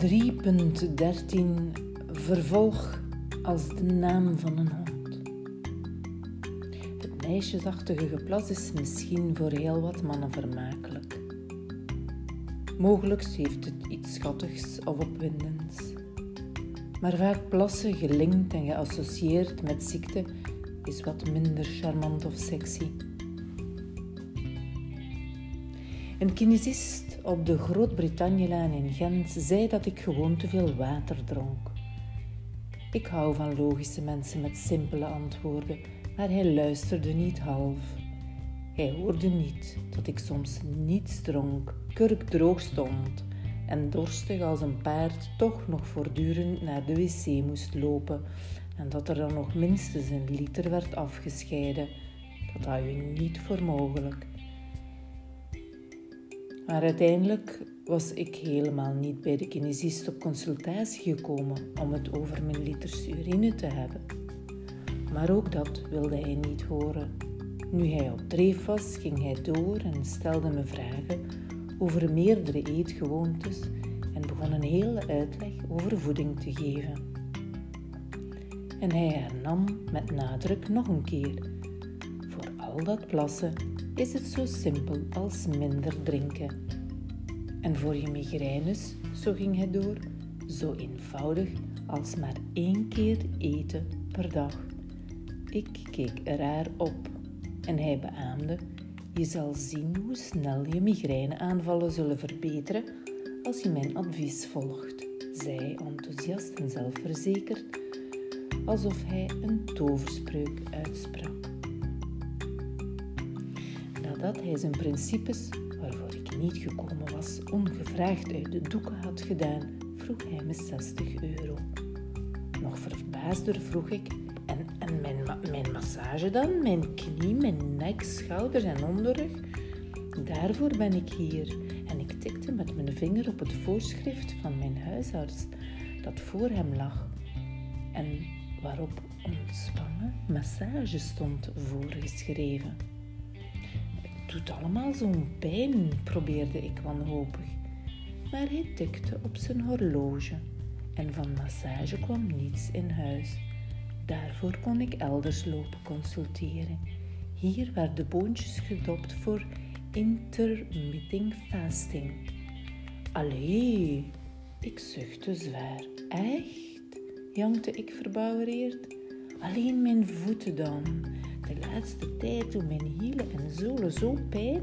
3.13 Vervolg als de naam van een hond. Het meisjesachtige geplas is misschien voor heel wat mannen vermakelijk. Mogelijk heeft het iets schattigs of opwindends. Maar vaak plassen gelinkt en geassocieerd met ziekte is wat minder charmant of sexy. Een kinesist op de Groot-Brittannielaan in Gent zei dat ik gewoon te veel water dronk. Ik hou van logische mensen met simpele antwoorden, maar hij luisterde niet half. Hij hoorde niet dat ik soms niets dronk, kurkdroog stond en dorstig als een paard toch nog voortdurend naar de wc moest lopen en dat er dan nog minstens een liter werd afgescheiden. Dat hou je niet voor mogelijk. Maar uiteindelijk was ik helemaal niet bij de kinesist op consultatie gekomen om het over mijn liters urine te hebben. Maar ook dat wilde hij niet horen. Nu hij op dreef was, ging hij door en stelde me vragen over meerdere eetgewoontes en begon een hele uitleg over voeding te geven. En hij hernam met nadruk nog een keer: Voor al dat plassen is het zo simpel als minder drinken. En voor je migraines, zo ging hij door, zo eenvoudig als maar één keer eten per dag. Ik keek raar op en hij beaamde: Je zal zien hoe snel je migraineaanvallen zullen verbeteren als je mijn advies volgt, zei enthousiast en zelfverzekerd, alsof hij een toverspreuk uitsprak nadat hij zijn principes, waarvoor ik niet gekomen was, ongevraagd uit de doeken had gedaan, vroeg hij me 60 euro. Nog verbaasder vroeg ik, en, en mijn, mijn massage dan? Mijn knie, mijn nek, schouders en onderrug? Daarvoor ben ik hier. En ik tikte met mijn vinger op het voorschrift van mijn huisarts dat voor hem lag en waarop ontspannen massage stond voorgeschreven doet allemaal zo'n pijn, probeerde ik wanhopig. Maar hij tikte op zijn horloge en van massage kwam niets in huis. Daarvoor kon ik elders lopen consulteren. Hier werden boontjes gedopt voor intermitting fasting. Allee, ik zuchtte zwaar. Echt? jankte ik verbouwereerd. Alleen mijn voeten dan de laatste tijd doen mijn hielen en zolen zo pijn,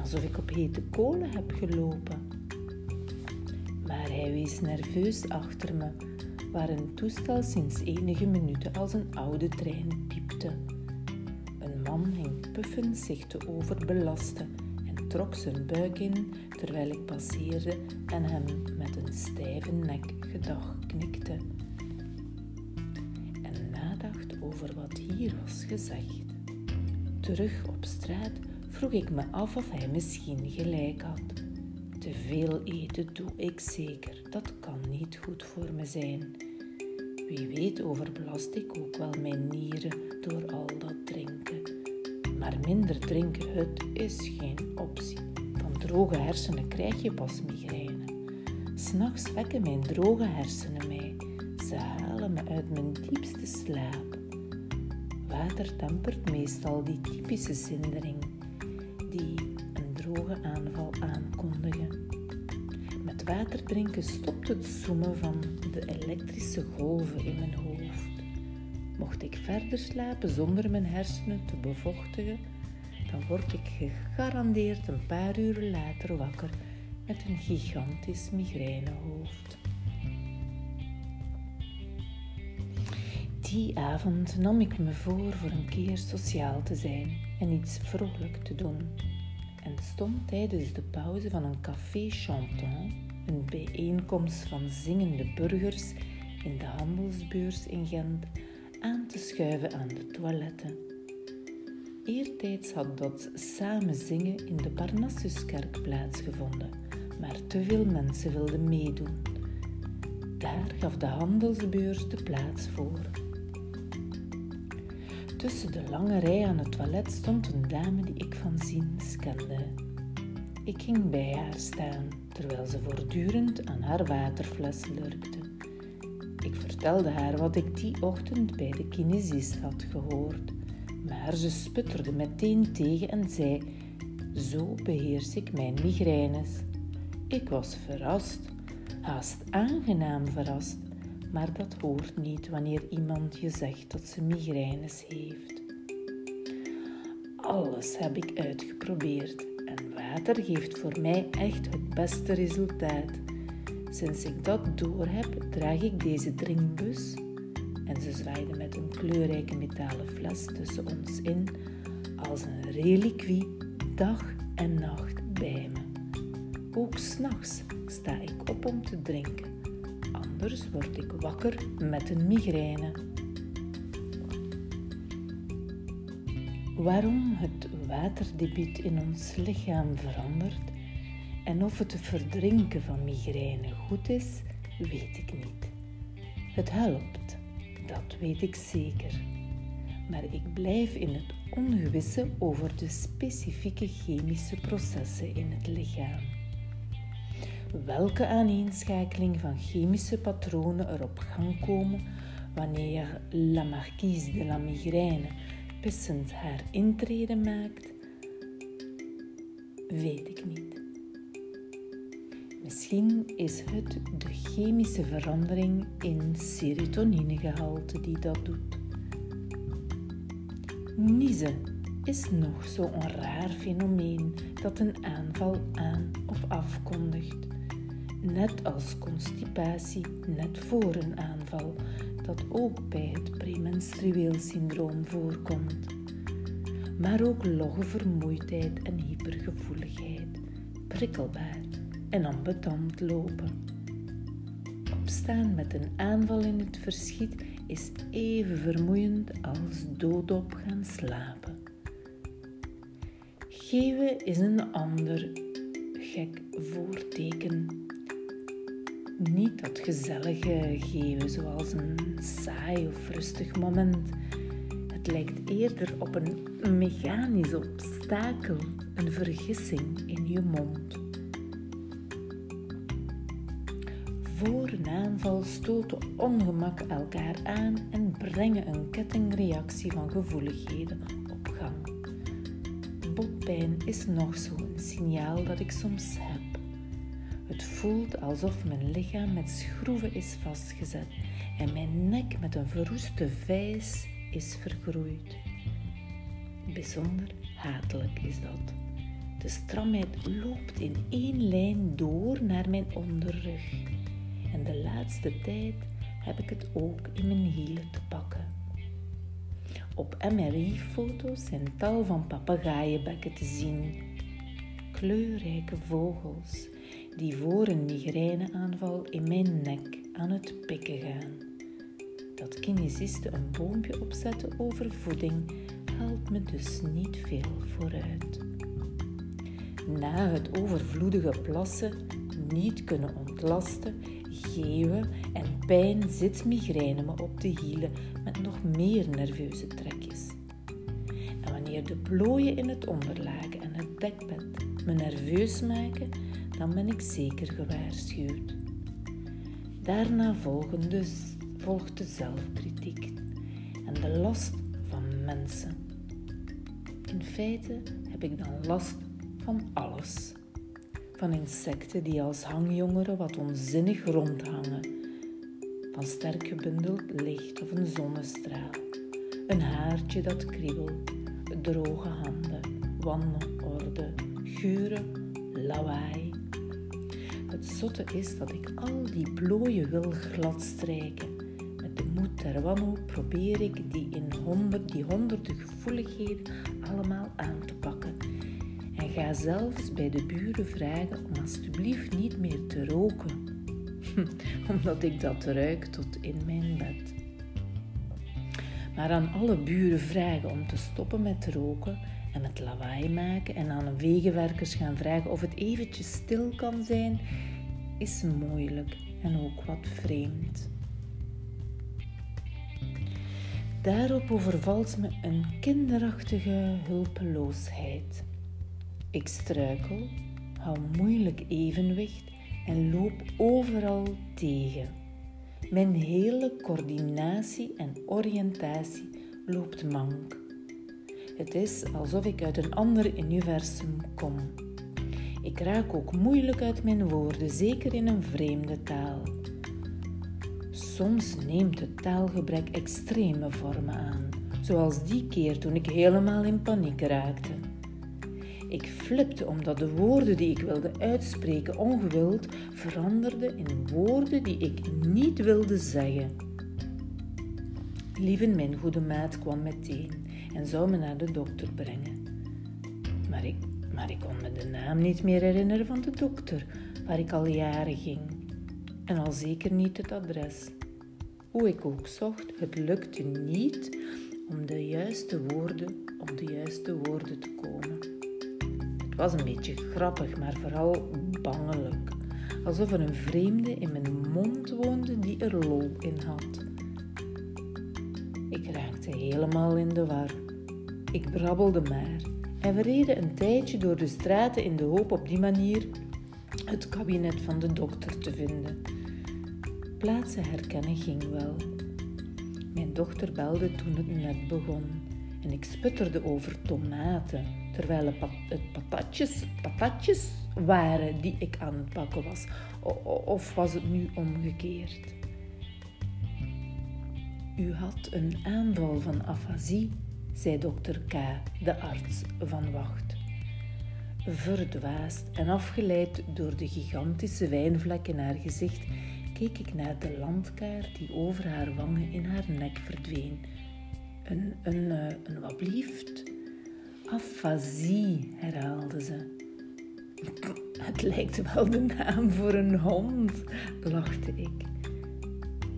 alsof ik op hete kolen heb gelopen. Maar hij wees nerveus achter me, waar een toestel sinds enige minuten als een oude trein piepte. Een man hing puffend zich te overbelasten en trok zijn buik in terwijl ik passeerde en hem met een stijve nek gedag knikte wat hier was gezegd. Terug op straat vroeg ik me af of hij misschien gelijk had. Te veel eten doe ik zeker, dat kan niet goed voor me zijn. Wie weet overbelast ik ook wel mijn nieren door al dat drinken. Maar minder drinken, het is geen optie. Van droge hersenen krijg je pas migraine. S'nachts wekken mijn droge hersenen mij. Ze halen me uit mijn diepste slaap water tempert meestal die typische zindering die een droge aanval aankondigen. Met water drinken stopt het zoemen van de elektrische golven in mijn hoofd. Mocht ik verder slapen zonder mijn hersenen te bevochtigen, dan word ik gegarandeerd een paar uur later wakker met een gigantisch migrainehoofd. Die avond nam ik me voor voor een keer sociaal te zijn en iets vrolijk te doen. En stond tijdens de pauze van een café chantant, een bijeenkomst van zingende burgers in de handelsbeurs in Gent, aan te schuiven aan de toiletten. Eertijds had dat samen zingen in de Parnassuskerk plaatsgevonden, maar te veel mensen wilden meedoen. Daar gaf de handelsbeurs de plaats voor. Tussen de lange rij aan het toilet stond een dame die ik van ziens kende. Ik ging bij haar staan, terwijl ze voortdurend aan haar waterfles lurkte. Ik vertelde haar wat ik die ochtend bij de kinesist had gehoord, maar ze sputterde meteen tegen en zei: Zo beheers ik mijn migraines. Ik was verrast, haast aangenaam verrast, maar dat hoort niet wanneer iemand je zegt dat ze migraines heeft. Alles heb ik uitgeprobeerd en water geeft voor mij echt het beste resultaat. Sinds ik dat door heb, draag ik deze drinkbus en ze zwaaide met een kleurrijke metalen fles tussen ons in als een reliquie dag en nacht bij me. Ook s'nachts sta ik op om te drinken, anders word ik wakker met een migraine. Waarom het waterdebiet in ons lichaam verandert en of het verdrinken van migraine goed is, weet ik niet. Het helpt, dat weet ik zeker. Maar ik blijf in het ongewisse over de specifieke chemische processen in het lichaam. Welke aaneenschakeling van chemische patronen er op gang komen wanneer La Marquise de la Migraine pissend haar intrede maakt, weet ik niet. Misschien is het de chemische verandering in serotoninegehalte die dat doet. Niezen is nog zo'n raar fenomeen dat een aanval aan of afkondigt. Net als constipatie net voor een aanval, dat ook bij het premenstrueel syndroom voorkomt. Maar ook logge vermoeidheid en hypergevoeligheid, prikkelbaar en ambetant lopen. Opstaan met een aanval in het verschiet is even vermoeiend als doodop gaan slapen. Geven is een ander gek voorteken. Niet dat gezellige geven zoals een saai of rustig moment. Het lijkt eerder op een mechanisch obstakel, een vergissing in je mond. Voor een aanval stoten ongemak elkaar aan en brengen een kettingreactie van gevoeligheden op gang. Botpijn is nog zo'n signaal dat ik soms heb. Voelt alsof mijn lichaam met schroeven is vastgezet en mijn nek met een verroeste vijs is vergroeid. Bijzonder hatelijk is dat. De stramheid loopt in één lijn door naar mijn onderrug en de laatste tijd heb ik het ook in mijn hielen te pakken. Op MRI-foto's zijn tal van papegaaienbekken te zien. Kleurrijke vogels die voor een migraineaanval in mijn nek aan het pikken gaan. Dat kinesisten een boompje opzetten over voeding helpt me dus niet veel vooruit. Na het overvloedige plassen niet kunnen ontlasten, geven en pijn zit migraine me op de hielen met nog meer nerveuze trekjes. En wanneer de plooien in het onderlaken en het dekbed me nerveus maken, dan ben ik zeker gewaarschuwd. Daarna volgen dus, volgt de zelfkritiek en de last van mensen. In feite heb ik dan last van alles. Van insecten die als hangjongeren wat onzinnig rondhangen. Van sterk gebundeld licht of een zonnestraal. Een haartje dat kriebelt. Droge handen. Wanorde. Geuren. Lawaai. Het zotte is dat ik al die plooien wil gladstrijken. Met de moed der wanhoop probeer ik die, in honderd, die honderden gevoeligheden allemaal aan te pakken en ga zelfs bij de buren vragen om alstublieft niet meer te roken, omdat ik dat ruik tot in mijn bed. Maar aan alle buren vragen om te stoppen met roken en met lawaai maken en aan wegenwerkers gaan vragen of het eventjes stil kan zijn, is moeilijk en ook wat vreemd. Daarop overvalt me een kinderachtige hulpeloosheid. Ik struikel, hou moeilijk evenwicht en loop overal tegen. Mijn hele coördinatie en oriëntatie loopt mank. Het is alsof ik uit een ander universum kom. Ik raak ook moeilijk uit mijn woorden, zeker in een vreemde taal. Soms neemt het taalgebrek extreme vormen aan, zoals die keer toen ik helemaal in paniek raakte. Ik flipte omdat de woorden die ik wilde uitspreken ongewild veranderden in woorden die ik niet wilde zeggen. Lieven, mijn goede maat, kwam meteen en zou me naar de dokter brengen. Maar ik, maar ik kon me de naam niet meer herinneren van de dokter waar ik al jaren ging. En al zeker niet het adres. Hoe ik ook zocht, het lukte niet om de juiste woorden op de juiste woorden te komen. Het was een beetje grappig, maar vooral bangelijk. Alsof er een vreemde in mijn mond woonde die er lol in had. Ik raakte helemaal in de war. Ik brabbelde maar en we reden een tijdje door de straten in de hoop op die manier het kabinet van de dokter te vinden. Plaatsen herkennen ging wel. Mijn dochter belde toen het net begon en ik sputterde over tomaten, terwijl het, patatjes, patatjes waren die ik aan het pakken was. of was het nu omgekeerd? U had een aanval van afasie, zei dokter K, de arts van wacht. Verdwaasd en afgeleid door de gigantische wijnvlekken in haar gezicht, keek ik naar de landkaart die over haar wangen in haar nek verdween. Een, een, eh, een wat blieft? Afasie, herhaalde ze. Het lijkt wel de naam voor een hond, lachte ik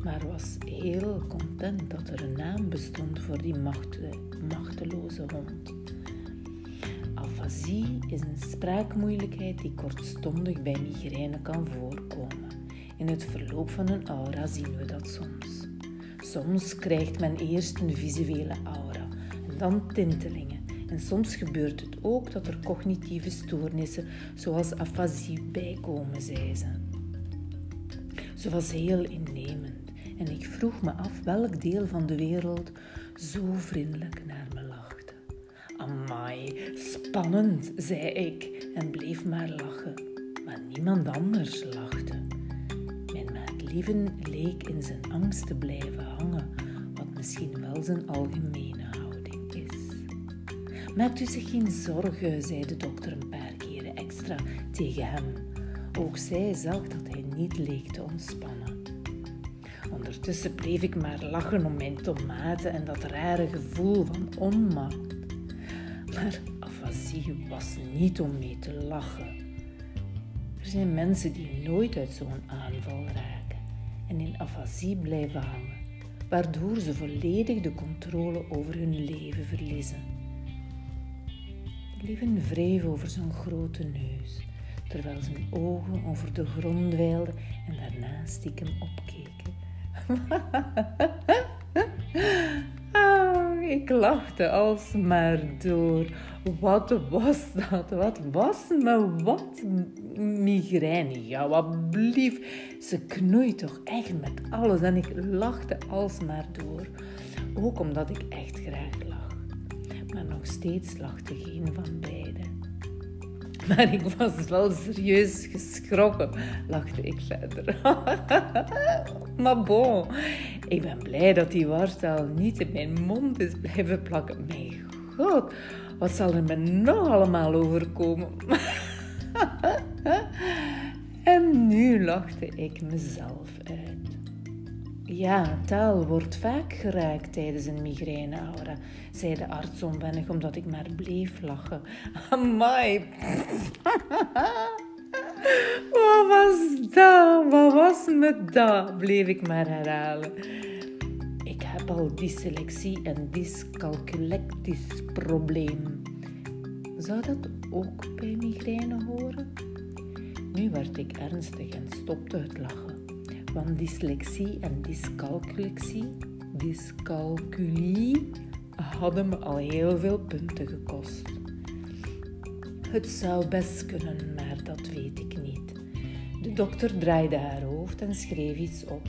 maar was heel content dat er een naam bestond voor die machteloze hond. Afasie is een spraakmoeilijkheid die kortstondig bij migraine kan voorkomen. In het verloop van een aura zien we dat soms. Soms krijgt men eerst een visuele aura en dan tintelingen. En soms gebeurt het ook dat er cognitieve stoornissen zoals afasie bijkomen, zei ze. Ze was heel innemend en ik vroeg me af welk deel van de wereld zo vriendelijk naar. Spannend, zei ik en bleef maar lachen. Maar niemand anders lachte. Mijn maat Lieven leek in zijn angst te blijven hangen, wat misschien wel zijn algemene houding is. Maakt u zich geen zorgen, zei de dokter een paar keren extra tegen hem. Ook zij zag dat hij niet leek te ontspannen. Ondertussen bleef ik maar lachen om mijn tomaten en dat rare gevoel van onmacht. Maar afasie was niet om mee te lachen. Er zijn mensen die nooit uit zo'n aanval raken en in afasie blijven hangen, waardoor ze volledig de controle over hun leven verliezen. Lieven wreef over zijn grote neus, terwijl zijn ogen over de grond weilden en daarna stiekem opkeken. ik lachte alsmaar door. Wat was dat? Wat was me? Wat migraine? Ja, wat blief. Ze knoeit toch echt met alles. En ik lachte alsmaar door. Ook omdat ik echt graag lag. Maar nog steeds lachte geen van beiden. Maar ik was wel serieus geschrokken, lachte ik verder. maar bon, ik ben blij dat die wartaal niet in mijn mond is blijven plakken. Mijn god, wat zal er me nog allemaal overkomen? en nu lachte ik mezelf uit. Ja, taal wordt vaak geraakt tijdens een migraineaura, zei de arts onwennig omdat ik maar bleef lachen. Amai. Wat was dat? Wat was me dat? Bleef ik maar herhalen. Ik heb al dyslexie en dyscalculectisch probleem. Zou dat ook bij migraine horen? Nu werd ik ernstig en stopte het lachen van dyslexie en dyscalculie, dyscalculie hadden me al heel veel punten gekost. Het zou best kunnen, maar dat weet ik niet. De dokter draaide haar hoofd en schreef iets op.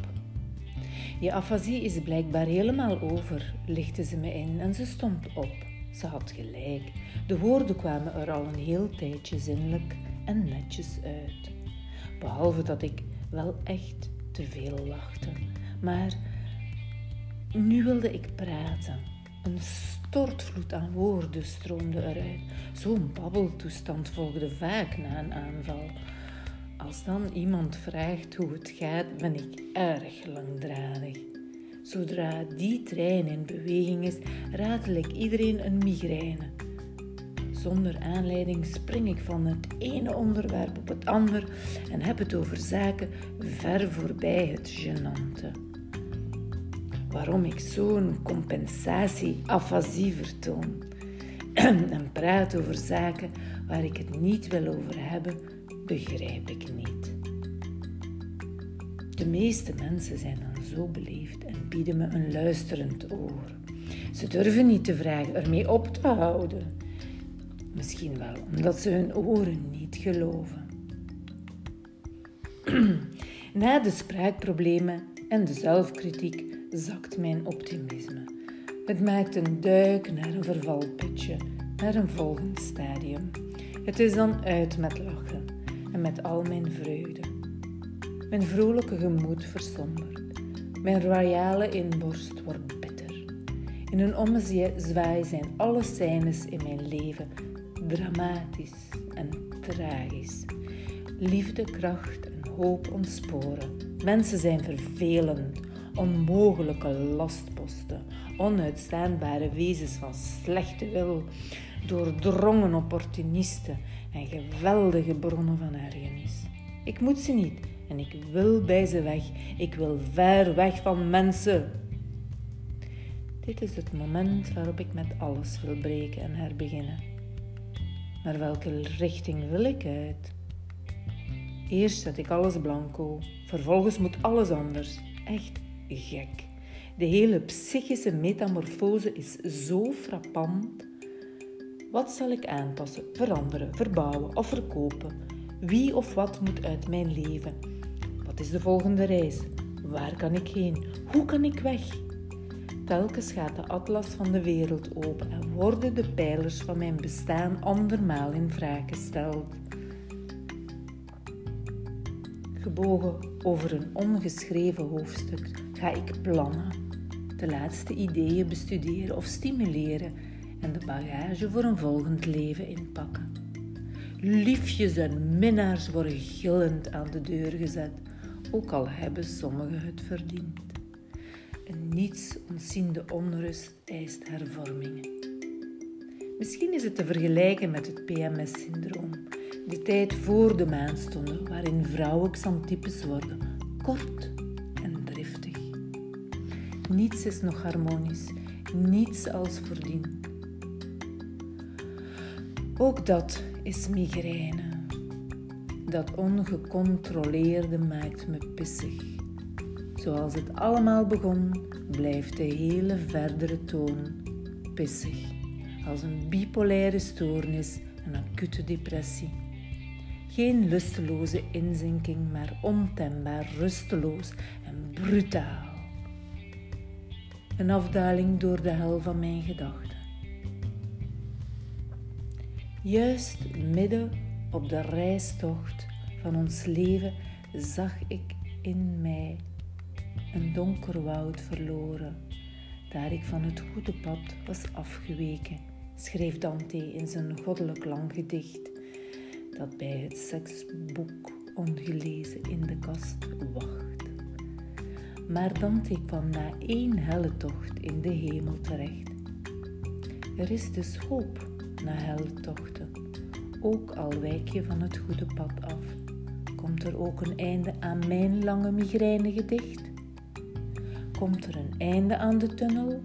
Je afasie is blijkbaar helemaal over, lichtte ze me in en ze stond op. Ze had gelijk. De woorden kwamen er al een heel tijdje zinnelijk en netjes uit. Behalve dat ik wel echt te veel lachte. Maar nu wilde ik praten. Een stortvloed aan woorden stroomde eruit. Zo'n babbeltoestand volgde vaak na een aanval. Als dan iemand vraagt hoe het gaat, ben ik erg langdradig. Zodra die trein in beweging is, ratel ik iedereen een migraine. Zonder aanleiding spring ik van het ene onderwerp op het ander en heb het over zaken ver voorbij het genante. Waarom ik zo'n compensatie-afasie vertoon en praat over zaken waar ik het niet wil over hebben, begrijp ik niet. De meeste mensen zijn dan zo beleefd en bieden me een luisterend oor. Ze durven niet te vragen ermee op te houden. Misschien wel omdat ze hun oren niet geloven. Na de spraakproblemen en de zelfkritiek zakt mijn optimisme. Het maakt een duik naar een vervalputje, naar een volgend stadium. Het is dan uit met lachen en met al mijn vreugde. Mijn vrolijke gemoed versombert. Mijn royale inborst wordt bitter. In een ommezwaai zijn alle scènes in mijn leven dramatisch en tragisch. Liefde, kracht en hoop ontsporen. Mensen zijn vervelend, onmogelijke lastposten, onuitstaanbare wezens van slechte wil, doordrongen opportunisten en geweldige bronnen van ergernis. Ik moet ze niet en ik wil bij ze weg. Ik wil ver weg van mensen. Dit is het moment waarop ik met alles wil breken en herbeginnen. Maar welke richting wil ik uit? Eerst zet ik alles blanco, vervolgens moet alles anders. Echt gek. De hele psychische metamorfose is zo frappant. Wat zal ik aanpassen, veranderen, verbouwen of verkopen? Wie of wat moet uit mijn leven? Wat is de volgende reis? Waar kan ik heen? Hoe kan ik weg? Telkens gaat de atlas van de wereld open en worden de pijlers van mijn bestaan andermaal in vraag gesteld. Gebogen over een ongeschreven hoofdstuk ga ik plannen, de laatste ideeën bestuderen of stimuleren en de bagage voor een volgend leven inpakken. Liefjes en minnaars worden gillend aan de deur gezet, ook al hebben sommigen het verdiend. Een niets ontziende onrust eist hervormingen. Misschien is het te vergelijken met het PMS-syndroom, de tijd voor de maanstonden waarin vrouwen xantypes worden, kort en driftig. Niets is nog harmonisch, niets als voordien. Ook dat is migraine. Dat ongecontroleerde maakt me pissig. Zoals het allemaal begon, blijft de hele verdere toon pissig. Als een bipolaire stoornis, een acute depressie. Geen lusteloze inzinking, maar ontembaar, rusteloos en brutaal. Een afdaling door de hel van mijn gedachten. Juist midden op de reistocht van ons leven zag ik in mij een donker woud verloren, daar ik van het goede pad was afgeweken, schreef Dante in zijn goddelijk lang gedicht, dat bij het seksboek ongelezen in de kast wacht. Maar Dante kwam na één helle tocht in de hemel terecht. Er is dus hoop na helle tochten, ook al wijk je van het goede pad af. Komt er ook een einde aan mijn lange migraine gedicht? Komt er een einde aan de tunnel?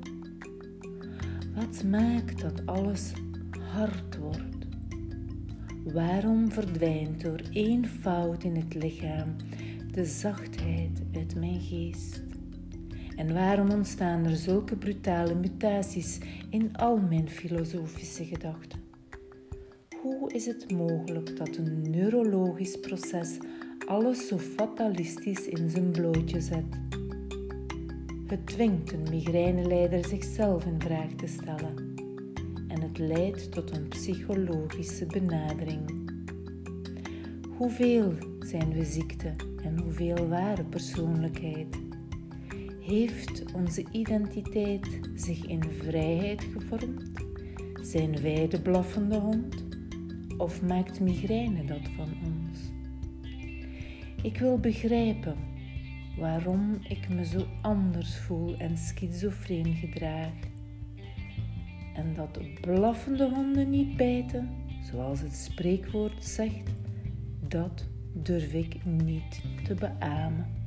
Wat maakt dat alles hard wordt? Waarom verdwijnt door één fout in het lichaam de zachtheid uit mijn geest? En waarom ontstaan er zulke brutale mutaties in al mijn filosofische gedachten? Hoe is het mogelijk dat een neurologisch proces alles zo fatalistisch in zijn blootje zet? Het dwingt een migraineleider zichzelf in vraag te stellen en het leidt tot een psychologische benadering. Hoeveel zijn we ziekte en hoeveel ware persoonlijkheid? Heeft onze identiteit zich in vrijheid gevormd? Zijn wij de blaffende hond? Of maakt migraine dat van ons? Ik wil begrijpen waarom ik me zo anders voel en schizofreen gedraag. En dat blaffende honden niet bijten, zoals het spreekwoord zegt, dat durf ik niet te beamen.